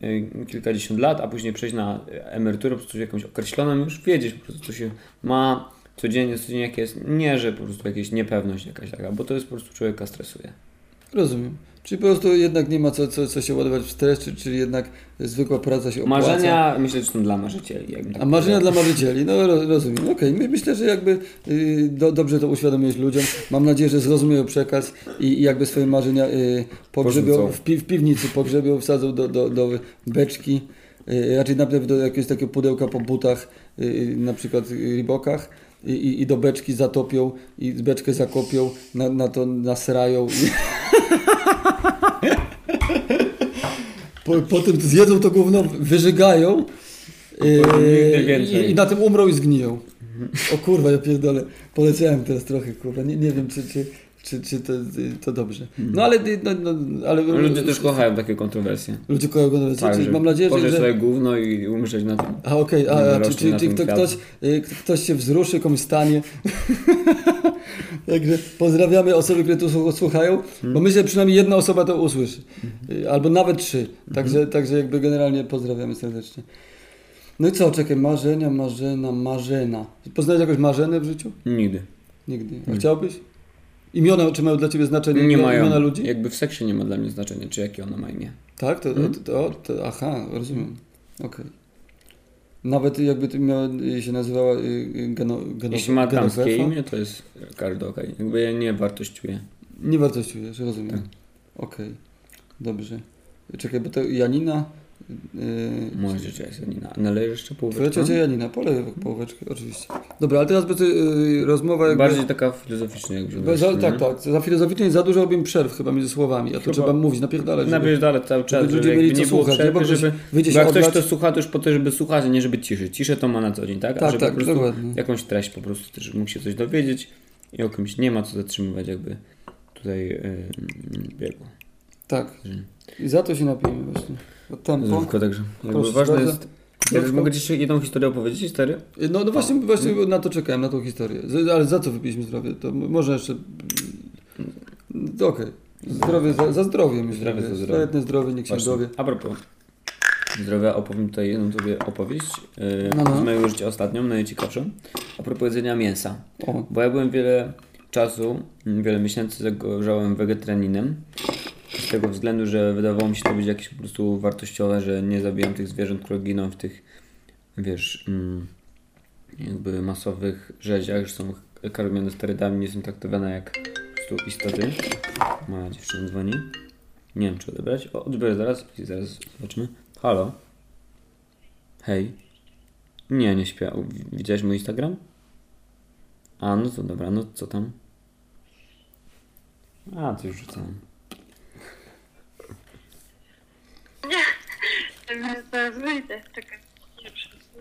y, kilkadziesiąt lat, a później przejść na emeryturę po prostu jakąś określoną, już wiedzieć po prostu, co się ma codziennie, codziennie jak jest. Nie, że po prostu jakaś niepewność jakaś taka, bo to jest po prostu człowieka stresuje. Rozumiem. Czyli po prostu jednak nie ma co, co, co się ładować w stres, czy, czyli jednak zwykła praca się opłaca. Marzenia myślę, że są dla marzycieli. tak A marzenia powiedział. dla marzycieli, no ro- rozumiem. Okej, my myślę, że jakby y, do, dobrze to uświadomiłeś ludziom. Mam nadzieję, że zrozumieją przekaz i, i jakby swoje marzenia y, pogrzebią w, pi, w piwnicy, pogrzebią, wsadzą do, do, do beczki, y, raczej najpierw do jakiegoś takiego pudełka po butach, y, na przykład y, Reebokach. I, i, I do beczki zatopią i beczkę zakopią, na, na to nasrają. I... (laughs) po, potem zjedzą to gówno, wyżygają. Yy, i, I na tym umrą i zgniją. O kurwa, ja pierdolę. Poleciałem teraz trochę, kurwa. Nie, nie wiem, czy, czy, czy, czy to, to dobrze. No ale... No, no, ale Ludzie też kochają takie kontrowersje. Ludzie kochają kontrowersje. Tak, Czyli mam nadzieję, że... sobie gówno i umrzeć na tym. A okej, Nie a, czy, czy, czy kto, ktoś, y, ktoś się wzruszy, komuś stanie. (laughs) Także pozdrawiamy osoby, które tu słu- słuchają, bo myślę, że przynajmniej jedna osoba to usłyszy. Mhm. Y, Albo nawet trzy. Także, także jakby generalnie pozdrawiamy serdecznie. No i co, czekaj, marzenia, marzena, marzena. Poznałeś jakąś marzenę w życiu? Nigdy. Nigdy. A chciałbyś? Imiona, czy mają dla ciebie znaczenie? Nie mają. Imiona ludzi? Jakby w seksie nie ma dla mnie znaczenia, czy jakie ona ma imię. Tak? To, Mhm. to, to, to, aha, rozumiem. Okej. Nawet jakby to miała, y, się nazywała y, y, geno, geno, Jeśli ma damskie imię, to jest każdy okej. Jakby ja nie wartościuję. Nie wartościujesz, rozumiem. Tak. Okej, dobrze. Czekaj, bo to Janina... Yy, Moja ciocia jest Janina. Nalejesz jeszcze Twoja połóweczkę? ciocia Janina, polej połóweczkę, oczywiście. Dobra, ale teraz będzie yy, rozmowa jakby... Bardziej taka filozoficzna jakby. Za, nie? tak, tak. Za filozoficznie za dużo robimy przerw chyba między słowami, a to Chyba- trzeba mówić, napierdalać. żeby- Nabierz dalej cały czas, żeby żeby, ludzie jakby mieli co nie było słuchać, nie? przerwy, Bo ktoś żeby... wyjdzie Bo jak ktoś to słucha, to już po to, żeby słuchać, a nie żeby ciszy. Ciszę to ma na co dzień, tak? A Tak, żeby tak, po prostu dokładnie. jakąś treść po prostu też mógł się coś dowiedzieć i o kimś nie ma co zatrzymywać jakby tutaj yy, biegu. Tak. I za to się napijemy właśnie. Tempo. Zdrówko także. Jakby ważne jest... Ja Zdrówko. mogę Ci jeszcze jedną historię opowiedzieć, stary? No, no właśnie, właśnie Mhm. na to czekałem, na tą historię. Ale za co wypiliśmy zdrowie? To może jeszcze... Okej. Zdrowie za, za zdrowie myślę. Zdrowie za zdrowie. Świetne zdrowie, niech się Właśnie. dowie. A propos zdrowia, opowiem tutaj jedną Tobie opowieść yy, No, no. z mojego życia ostatnią, najciekawszą. A propos jedzenia mięsa. O, Bo ja byłem wiele czasu, wiele miesięcy zagorzałem wegetarianinem. Z tego względu, że wydawało mi się to być jakieś po prostu wartościowe, że nie zabijam tych zwierząt, które giną w tych, wiesz, mm, jakby masowych rzeziach, że są karmione sterydami, nie są traktowane jak po prostu istoty. Moja dziewczyna dzwoni. Nie wiem, czy odebrać. O, odbiorę zaraz i zaraz zobaczymy. Halo? Hej. Nie, nie śpię. Widziałeś mój Instagram? A, no to dobra, no co tam? A, to już rzucałem. Zaraz wyjdę, czekaj.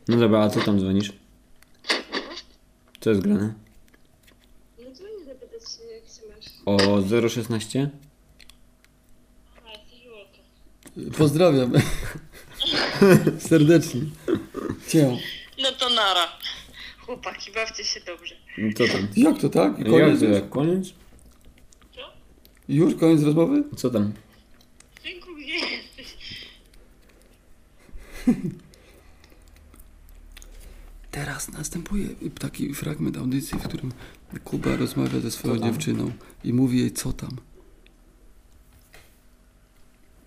No dobra, a co tam dzwonisz? Co jest grane? No dzwonię zapytać się, jak się masz. O 016? A, złoto. pozdrawiam. (laughs) Serdecznie. Cię. No to nara. Chłopaki, bawcie się dobrze. Co tam? Jak to tak? I Jak Koniec to, już? jak koniec? Już koniec rozmowy? Co tam? Dziękuję, gdzie jesteś? (laughs) Teraz następuje taki fragment audycji, w którym Kuba rozmawia ze swoją dziewczyną i mówi jej co tam.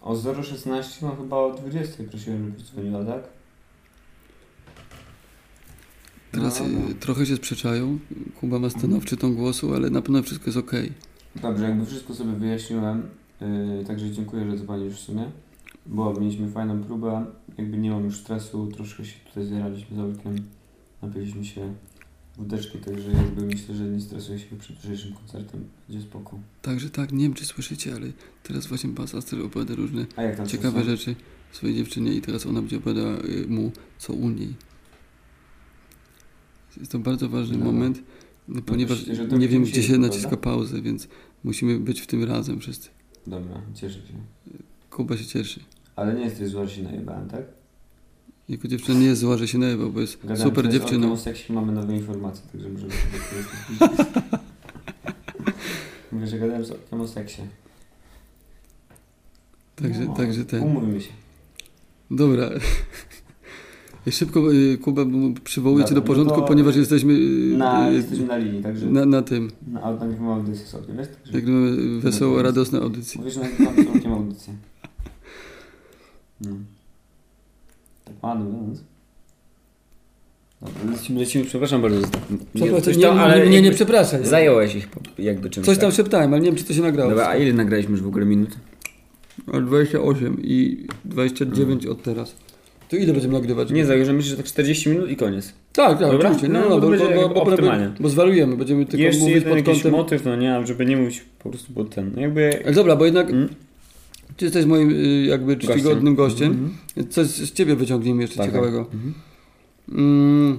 O 016 mam chyba o 20 prosiłem, żebyś dzwoniła, tak? Teraz No, no. trochę się sprzeczają. Kuba ma stanowczy ton głosu, ale na pewno wszystko jest okej. Dobrze, jakby wszystko sobie wyjaśniłem, yy, także dziękuję, że dzwonisz w sumie, bo mieliśmy fajną próbę, jakby nie mam już stresu, troszkę się tutaj zjaraliśmy z Olkiem, napiliśmy się wódeczki, także jakby myślę, że nie stresuję się przed dzisiejszym koncertem, będzie spoko. Także tak, nie wiem czy słyszycie, ale teraz właśnie Bas Aster opowiada różne A jak tam ciekawe rzeczy swojej dziewczynie i teraz ona będzie opowiadała y, mu co u niej. Jest to bardzo ważny No. moment, ponieważ myślę, nie wiem gdzie się naciska pauzę, więc musimy być w tym razem wszyscy. Dobra, cieszę się. Kuba się cieszy. Ale nie jesteś zła, że się najebałem, tak? Jako dziewczyna nie jest zła, że się najebał, bo jest Gadałem super Olkiem dziewczyną. o seksie, mamy nowe informacje, także możemy sobie. (laughs) Mówię, że gadałem z Olkiem o seksie. Także, No, także ten. Umówimy się. Dobra. (laughs) Szybko y, Kuba przywołuję cię do no porządku, to- ponieważ jesteśmy y, Na, y, jesteśmy na linii, także na, na tym. na auto nagrywamy audycję sobie, wiesz? Nagrywamy wesoło, No to- radosne audycje. mówisz, że nagrywamy audycję. No. Tak ładnie mówiąc. Dobra, lecimy, lecimy, przepraszam bardzo. Przepraszam, nie, tam, nie, ale nie, nie, nie przepraszaj. Zająłeś ich jakby czymś. Coś tam tak? szeptałem, ale nie wiem, czy to się nagrało. Dobra, a ile nagraliśmy już w ogóle minut? Ale 28 i 29 od teraz. To ile będziemy nagrywać? Nie, że myślę, że tak 40 minut i koniec. Tak, tak, Dobra? oczywiście. No, No, no, to bo, będzie bo, bo, bo, optymalnie. bo zwariujemy, będziemy tylko Jeszcze mówić pod kątem... motyw, no nie, żeby nie mówić po prostu pod ten. No jakby... Ale dobra, bo jednak Mm? Ty jesteś moim y, jakby czcigodnym gościem. Mhm. Coś z ciebie wyciągnijmy jeszcze Tak, ciekawego. tak. Mhm. Mm,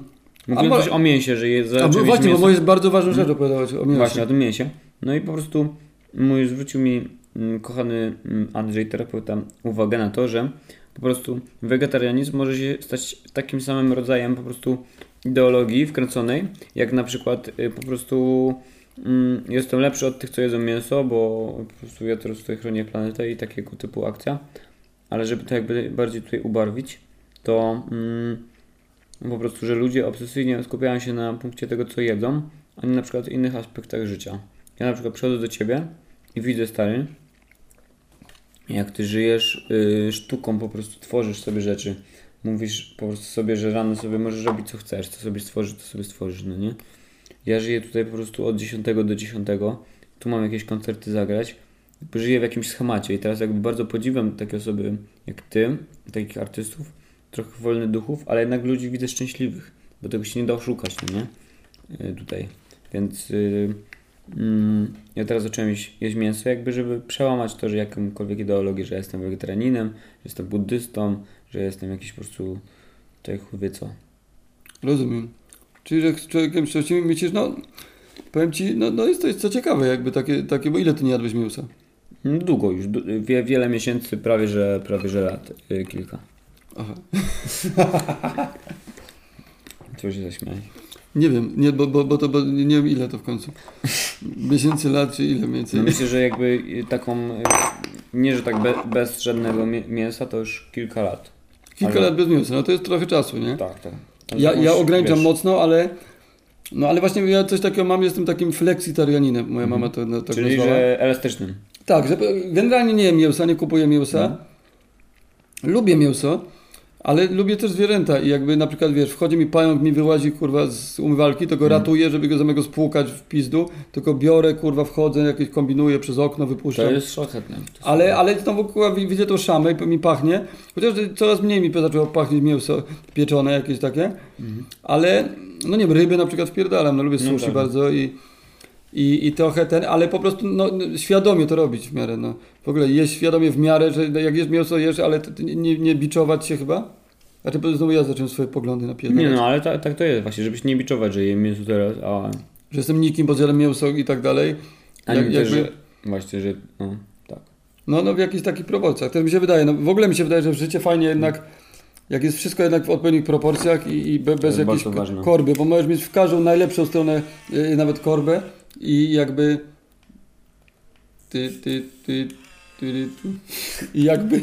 Mówiłem mo- coś o mięsie, że jest A bo właśnie, bo mięso. moje jest bardzo ważną rzecz opowiadać o mięsie. Właśnie, o tym mięsie. No i po prostu mój zwrócił mi mm, kochany mm, Andrzej, terapeuta, uwagę na to, że po prostu wegetarianizm może się stać takim samym rodzajem po prostu ideologii wkręconej, jak na przykład y, po prostu mm, jestem lepszy od tych, co jedzą mięso, bo po prostu ja teraz tutaj chronię planetę i takiego typu akcja. Ale żeby to jakby bardziej tutaj ubarwić, to mm, po prostu, że ludzie obsesyjnie skupiają się na punkcie tego, co jedzą, a nie na przykład innych aspektach życia. Ja na przykład przychodzę do ciebie i widzę stary, jak ty żyjesz y, sztuką, po prostu tworzysz sobie rzeczy. Mówisz po prostu sobie, że rano sobie możesz robić co chcesz, co sobie stworzysz, to sobie stworzysz, no nie? Ja żyję tutaj po prostu od 10 do 10, tu mam jakieś koncerty zagrać, żyję w jakimś schemacie i teraz jakby bardzo podziwiam takie osoby jak ty, takich artystów, trochę wolnych duchów, ale jednak ludzi widzę szczęśliwych, bo tego się nie da oszukać, no nie? Y, tutaj. Więc y, mm, ja teraz zacząłem jeść, jeść mięso, jakby żeby przełamać to, że jakąkolwiek ideologię, że jestem wegetarianinem, że jestem buddystą, że jestem jakiś po prostu tutaj chuj wie co. Rozumiem. Czyli, że z człowiekiem szczęśliwym myślisz, no, powiem ci, no, no jest to jest co ciekawe, jakby takie, takie, bo ile ty nie jadłeś mięsa? No, Długo już, wie, wiele miesięcy, prawie że, prawie że lat, y, kilka. Aha. (laughs) Co się zaśmiałeś? Nie wiem, nie, bo, bo, bo to, bo nie wiem ile to w końcu. Miesięcy, lat, czy ile mniej więcej? No myślę, że jakby y, taką, y, nie że tak be, bez żadnego mię- mięsa, to już kilka lat. Kilka ale- lat bez mięsa, no to jest trochę czasu, nie? Tak, tak. Ja, ja ograniczam wiesz, mocno, ale no ale właśnie ja coś takiego mam, jestem takim flexitarianinem, moja mama to no, tak Mhm. Czyli, nazwała. że elastycznym. Tak, że generalnie nie jem mięsa, nie kupuję mięsa. No. Lubię mięso, ale lubię też zwierzęta i jakby na przykład, wiesz, wchodzi mi pająk, mi wyłazi, kurwa, z umywalki, to go Mhm. ratuję, żeby go zamiast go spłukać w pizdu, tylko biorę, kurwa, wchodzę, jakieś kombinuję przez okno, wypuszczam. To jest szlachetne. Ale, ale znowu kurwa, wi- widzę tą szamę i mi pachnie. Chociaż coraz mniej mi zaczęło pachnieć mięso pieczone jakieś takie. Ale no nie wiem, ryby na przykład wpierdalam, no lubię No sushi tak. bardzo i, i, i trochę ten, ale po prostu no, no, świadomie to robić w miarę. No. W ogóle jeść świadomie w miarę, że jak jesz mięso jesz, ale nie, nie biczować się chyba. Znaczy bo znowu ja zacząłem swoje poglądy napierdalać. Nie no, ale tak, tak to jest właśnie, żebyś nie biczować, że jem mięso teraz, a, Że jestem nikim, bo zjadam mięso i tak dalej. a Jak- nie jakby- że właśnie, że no, tak. No, no w jakichś takich proporcjach. To mi się wydaje, no w ogóle mi się wydaje, że w życie fajnie jednak, jak jest wszystko jednak w odpowiednich proporcjach i, i be, bez jakiejś korby, bo możesz mieć w każdą najlepszą stronę y, nawet korbę i jakby ty, ty, ty, ty, i jakby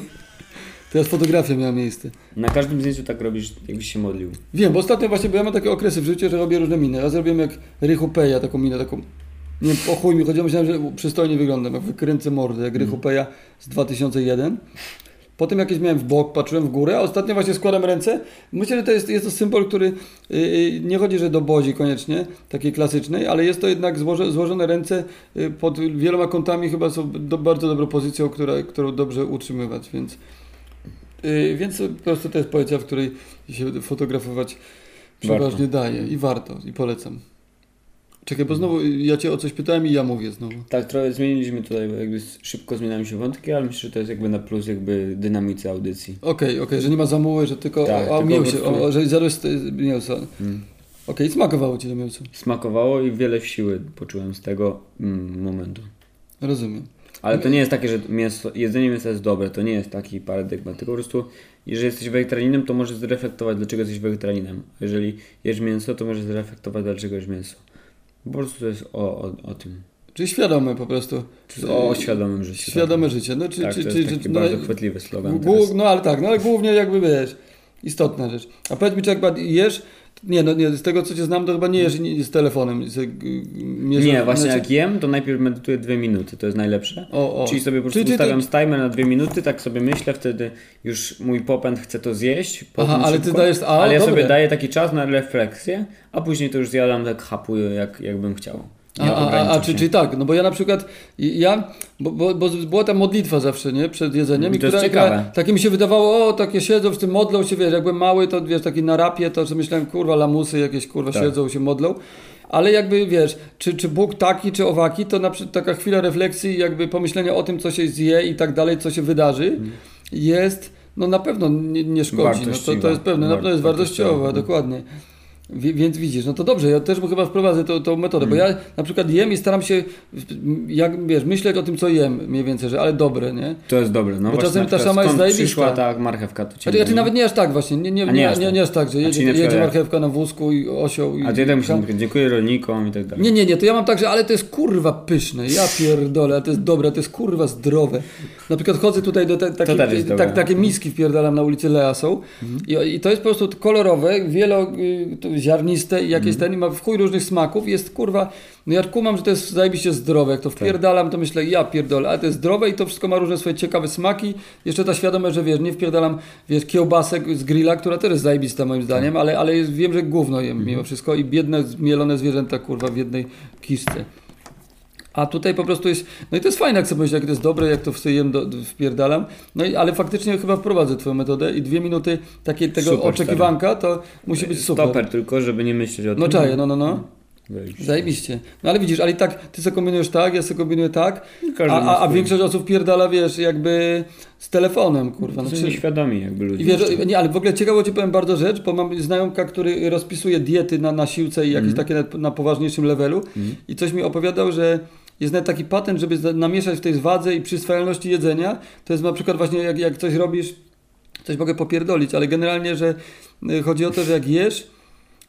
teraz fotografia miała miejsce. Na każdym zdjęciu tak robisz, jakbyś się modlił. Wiem, bo ostatnio właśnie, bo ja mam takie okresy w życiu, że robię różne miny. Ja zrobiłem jak Rychu Peja, taką minę, taką, nie wiem, o chuj mi chodziło, myślałem, że przystojnie wyglądam, jak wykręcę mordę, jak Rychu Peja z 2001. Potem jakieś miałem w bok, patrzyłem w górę, a ostatnio właśnie składam ręce. Myślę, że to jest, jest to symbol, który yy, nie chodzi, że do bozi koniecznie, takiej klasycznej, ale jest to jednak złoże, złożone ręce yy, pod wieloma kątami chyba są do, bardzo dobrą pozycją, która, którą dobrze utrzymywać, więc, yy, więc po prostu to jest poezja, w której się fotografować przeważnie daje i warto, i polecam. Czekaj, bo znowu ja Cię o coś pytałem i ja mówię znowu. Tak, trochę zmieniliśmy tutaj, bo jakby szybko zmieniają się wątki, ale myślę, że to jest jakby na plus jakby dynamice audycji. Okej, okej, że nie ma zamuły, że tylko Tak, o, o mięsie, prostu- o, że zjadłeś z- mięso. Mm. Okej, smakowało Ci to mięso. Smakowało i wiele siły poczułem z tego mm, momentu. Rozumiem. Ale to nie jest takie, że mięso, jedzenie mięsa jest dobre, to nie jest taki paradygmat, tylko po prostu jeżeli jesteś wegetarianinem, to możesz zreflektować, dlaczego jesteś wegetarianinem. Jeżeli jesz mięso, to możesz zreflektować, dlaczego jesz mięso. Po prostu to jest o, o, o tym. Czyli świadome po prostu. O świadomym życiu. Świadome życie. No, czy, Tak, czy, to czy, jest czy, taki no, bardzo chwytliwy slogan no ale tak, no ale głównie jakby wiesz, istotna rzecz. A powiedz mi, czy jak jesz, nie, no nie, z tego co Cię znam, to chyba nie jesz nie- z telefonem. Z, g- mierzysz- Nie, właśnie znaczy- jak jem, to najpierw medytuję dwie minuty, to jest najlepsze. O, o. Czyli sobie po prostu Czyli ty- ustawiam ty- timer na dwie minuty, tak sobie myślę, wtedy już mój popęd chce to zjeść. Aha, ale ty szybko, dajesz- a, ale ja dobre. sobie daję taki czas na refleksję, a później to już zjadam tak hapuję, jak, jak bym chciał. Nie A, a, a, czy, czy tak, no bo ja na przykład, ja, bo, bo, bo była ta modlitwa zawsze, nie, przed jedzeniem. I to która, ciekawe. takie mi się wydawało, o, takie siedzą w tym, modlą się, wiesz, jak byłem mały, to wiesz, taki na rapie, to że myślałem, kurwa, lamusy jakieś, kurwa, Tak. siedzą, się modlą. Ale jakby, wiesz, czy, czy Bóg taki, czy owaki, to na przykład taka chwila refleksji, jakby pomyślenia o tym, co się zje i tak dalej, co się wydarzy, jest, no na pewno nie, nie szkodzi. No, to, to jest pewne, na pewno jest Wartościowa, no. dokładnie. Więc widzisz, no to dobrze, ja też chyba wprowadzę tą, tą metodę, bo ja na przykład jem i staram się, jak wiesz, myśleć o tym, co jem mniej więcej, że ale dobre, nie? To jest dobre. No Bo właśnie, czasem ta sama jest zajebista. przyszła ta marchewka, to cię Znaczy, znaczy nie- nawet nie aż tak właśnie, nie, nie, A nie, nie aż nie, tak. nie aż tak, że A jedzie, jedzie jak- marchewka na wózku i osioł i... A ty tak przykład, dziękuję rolnikom i tak dalej. Nie, nie, nie, to ja mam tak, że ale to jest kurwa pyszne, ja pierdolę, to jest dobre, to jest kurwa zdrowe. Na przykład chodzę tutaj do te, takie, tak, takie miski wpierdalam na ulicy Lea są I, i to jest po prostu kolorowe, wieloziarniste i jakieś ten, i ma w chuj różnych smaków jest kurwa, no ja kumam, że to jest zajebiście zdrowe, jak to wpierdalam, to myślę, ja pierdolę, ale to jest zdrowe i to wszystko ma różne swoje ciekawe smaki, jeszcze ta świadomość, że wiesz, nie wpierdalam, wiesz, kiełbasek z grilla, która też jest zajebista moim zdaniem, ale, ale jest, wiem, że gówno jem mimo wszystko i biedne, zmielone zwierzęta, kurwa, w jednej kiszce. A tutaj po prostu jest, no i to jest fajne, jak sobie myśleć, jak to jest dobre, jak to sobie jem, do, wpierdalam. No i, ale faktycznie chyba wprowadzę twoją metodę i dwie minuty takiej tego Super, oczekiwanka, to musi być super. Stoper tylko, żeby nie myśleć o tym. No czaję, no, no, no. Wejść. Zajebiście. No ale widzisz, ale i tak ty sobie kombinujesz tak, ja sobie kombinuję tak, Każdy a, a, a większość osób pierdala, wiesz, jakby z telefonem, kurwa. To No, są czy, nieświadomi jakby ludzie. i wiesz, nie, ale w ogóle ciekawo ci powiem bardzo rzecz, bo mam znajomka, który rozpisuje diety na, na siłce i jakieś takie na, na poważniejszym levelu i coś mi opowiadał, że jest nawet taki patent, żeby za- namieszać w tej wadze i przyswajalności jedzenia, to jest na przykład właśnie jak, jak coś robisz, coś mogę popierdolić, ale generalnie, że y, chodzi o to, że jak jesz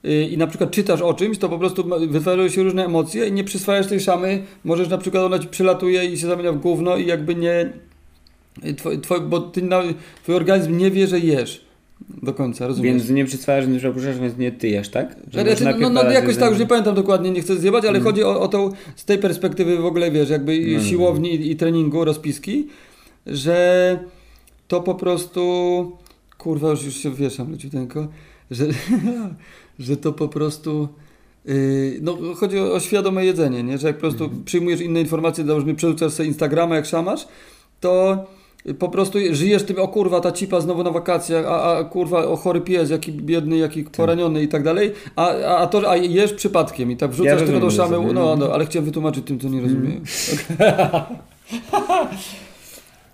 y, i na przykład czytasz o czymś, to po prostu wytwarzają się różne emocje i nie przyswajasz tej szamy, możesz na przykład ona ci przylatuje i się zamienia w gówno i jakby nie, y, twoj, twoj, bo ty twój organizm nie wie, że jesz do końca, rozumiesz? Więc nie przyswajasz, nie przepuszczasz, więc nie tyjesz, tak? Że Znaczy, no, no jakoś tak, już nie pamiętam dokładnie, nie chcę zjebać, ale Mm. chodzi o, o tą, z tej perspektywy w ogóle, wiesz, jakby No, no, siłowni i, i treningu, rozpiski, że to po prostu, kurwa, już, już się wieszam leciuteńko, że, (laughs) że to po prostu, yy, no chodzi o, o świadome jedzenie, nie? że jak po prostu Mhm. przyjmujesz inne informacje, załóżmy przerzucasz sobie Instagrama jak szamasz, to po prostu żyjesz tym, o kurwa, ta cipa znowu na wakacjach, a, a kurwa, o chory pies, jaki biedny, jaki Tak. poraniony i tak dalej, a, a, a to, a jesz przypadkiem i tak wrzucasz Ja tylko do szamy, no, no, ale chciałem wytłumaczyć tym, co nie rozumieją. (laughs)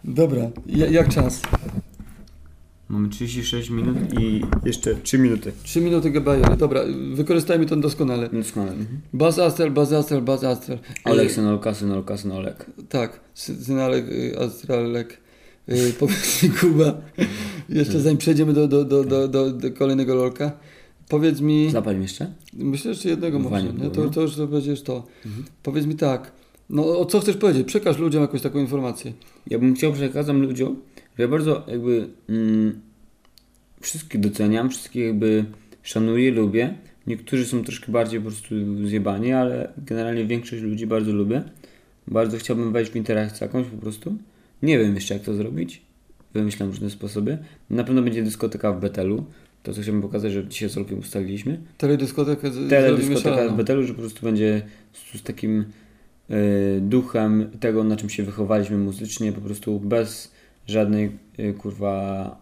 Dobra, ja- jak czas? Mamy 36 minut i jeszcze 3 minuty. 3 minuty gebajery, dobra, wykorzystajmy to doskonale. Doskonale. Mhm. Baz Astral, Baz Astral, Baz Astral. Olek, synolka, synolka, synolek. Tak, sy- synalek, y, astralek. Y, Powiedz mi, (laughs) Kuba, jeszcze zanim przejdziemy do, do, do, do, do, kolejnego lolka, powiedz mi, Zapal jeszcze? myślę, że jednego może, Wanie nie? było, To, no. to już to będziesz to. Powiedz mi tak, no o co chcesz powiedzieć? Przekaż ludziom jakąś taką informację. Ja bym chciał przekazać ludziom, że ja bardzo jakby mm, wszystkich doceniam, wszystkich jakby szanuję, lubię. Niektórzy są troszkę bardziej po prostu zjebani, ale generalnie większość ludzi bardzo lubię. Bardzo chciałbym wejść w interakcję jakąś po prostu. Nie wiem jeszcze jak to zrobić. Wymyślam różne sposoby. Na pewno będzie dyskoteka w Betelu. To co chciałbym pokazać, że dzisiaj z Olkiem ustaliliśmy. Teledyskotekę z- Teledyskoteka w Betelu, że po prostu będzie z, z takim y, duchem tego, na czym się wychowaliśmy muzycznie, po prostu bez żadnej y, kurwa.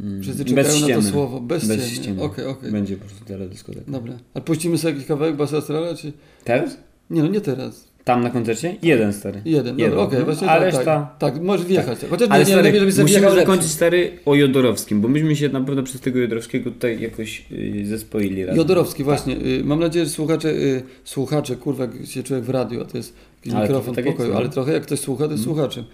mm, Wszyscy bez czekają na to słowo, bez, Bez ściemy. ściemy. Okej, okej. Będzie po prostu teledyskoteka. Dobra. A puścimy sobie jakiś kawałek Baz Astrala, czy... Teraz? Nie no, nie teraz. Tam na koncercie? Jeden stary. Jeden, Jeden, okej, no. właśnie A tak, reszta- tak, tak, możesz wjechać. Chociaż Ale nie, nie, stary, żebyś sobie musimy zakończyć stary o Jodorowskim, bo myśmy się na pewno przez tego Jodorowskiego tutaj jakoś y, zespoili razem. Jodorowski, właśnie. Y, Mam nadzieję, że słuchacze, y, słuchacze, kurwa, jak się człowiek w radiu, a to jest Ale mikrofon trochę w tak pokoju, no. ale trochę jak ktoś słucha, to jest słuchaczem.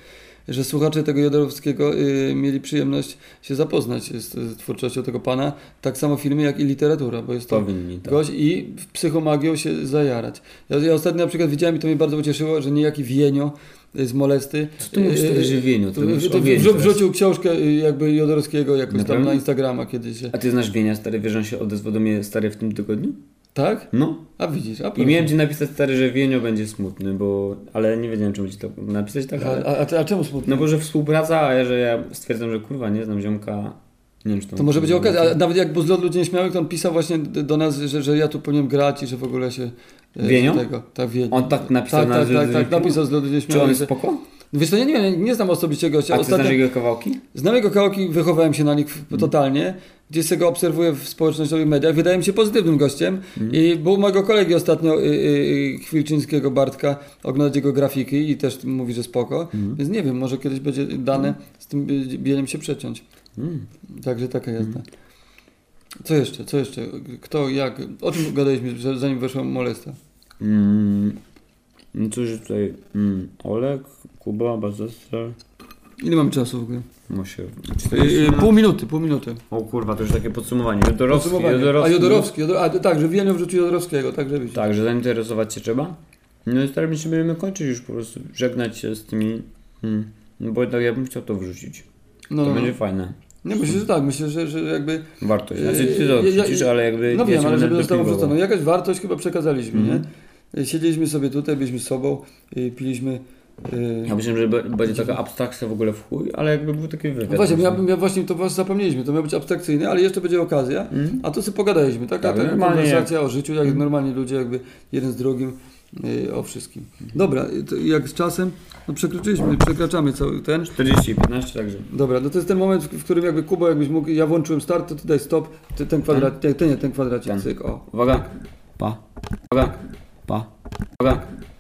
Że słuchacze tego Jodorowskiego y, mieli przyjemność się zapoznać z, z twórczością tego pana, tak samo filmy, jak i literatura, bo jest to Powinni, tak. gość i w psychomagią się zajarać. Ja, ja ostatnio na przykład widziałem i to mnie bardzo ucieszyło, że niejaki Wienio z Molesty Co ty mówisz o żywieniu? To y, mówisz to o Wieniu wrzu- teraz. wrzucił książkę y, jakby Jodorowskiego jakoś tam Naprawdę? na Instagrama kiedyś. A ty znasz Wienia, stary, wiesz, on się odezwał do mnie, stary, w tym tygodniu? Tak? No. A widzisz, a I miałem ci napisać, stary, że Wienio będzie smutny, bo... Ale nie wiedziałem, czemu ci to napisać tak, A, ale... a, a, a czemu smutno? No bo, że współpraca, a ja, że ja stwierdzam, że kurwa, nie znam ziomka... Nie wiem, czy to... To może będzie okazja, a nawet jak Buzlot ludzie nieśmiałych, to on pisał właśnie do nas, że, że ja tu powinienem grać i że w ogóle się... e, Wienio? Tego, tak, Wienio. On tak napisał tak, na tak, tak, tak, napisał z Ludu Czy on Nieśmiałych. jest spoko? Wiesz co, nie, wiem, nie znam osobiście gościa. A ty Ostatnio, znasz jego kawałki? Znam jego kawałki, wychowałem się na nich w- totalnie. Gdzieś sobie go obserwuję w społecznościowych mediach. Wydaje mi się pozytywnym gościem. I był mojego kolegi ostatnio, y, y, y, Chwilczyńskiego Bartka, oglądać jego grafiki i też mówi, że spoko. Więc nie wiem, może kiedyś będzie dane z tym y, bieniem się przeciąć. Mm. Także taka jazda. Co jeszcze, co jeszcze? Kto, jak? O czym gadaliśmy, zanim weszła molesta? Mm. No cóż tutaj, mm. Olek, Kuba, Bazestra, Ile mamy czasu w ogóle? Mosie. Yy, pół minuty, pół minuty. O kurwa, to już takie podsumowanie. Jodorowski, Podsumowanie. Jodorowski. A Jodorowski, Jodor... a tak, że Wielnią wrzucił Jodorowskiego, tak żeby Tak, że zainteresować się trzeba. No i staramy się będziemy kończyć już po prostu, żegnać się z tymi... Mm. No bo tak ja bym chciał to wrzucić. No, To no, będzie no. fajne. Nie, myślę, że tak, myślę, że, że jakby... Wartość. Znaczy ty to ja- wrzucisz, ale jakby... No wiem, ale żeby zostało wrzucone. Jakaś wartość chyba przekazaliśmy, Mhm. nie? Siedzieliśmy sobie tutaj, byliśmy sobą, yy, piliśmy... Yy... Ja myślałem, że będzie taka abstrakcja w ogóle w chuj, ale jakby był taki wywiad. No właśnie, ja, ja właśnie to was zapomnieliśmy, to miał być abstrakcyjny, ale jeszcze będzie okazja, Mhm. a tu sobie pogadaliśmy, Tak, taka normalnie konwersacja o życiu, jak normalni ludzie, jakby jeden z drugim, yy, o wszystkim. Dobra, to jak z czasem, no przekroczyliśmy, przekraczamy cały ten. 40 15 także. Dobra, no to jest ten moment, w w którym jakby Kuba, jakbyś mógł, ja włączyłem start, to ty daj stop, ty, ten kwadrat, ten, ten, nie, ten kwadracik, Ten. cyk, o. Uwaga. Pa. Uwaga. Pa. Uwaga.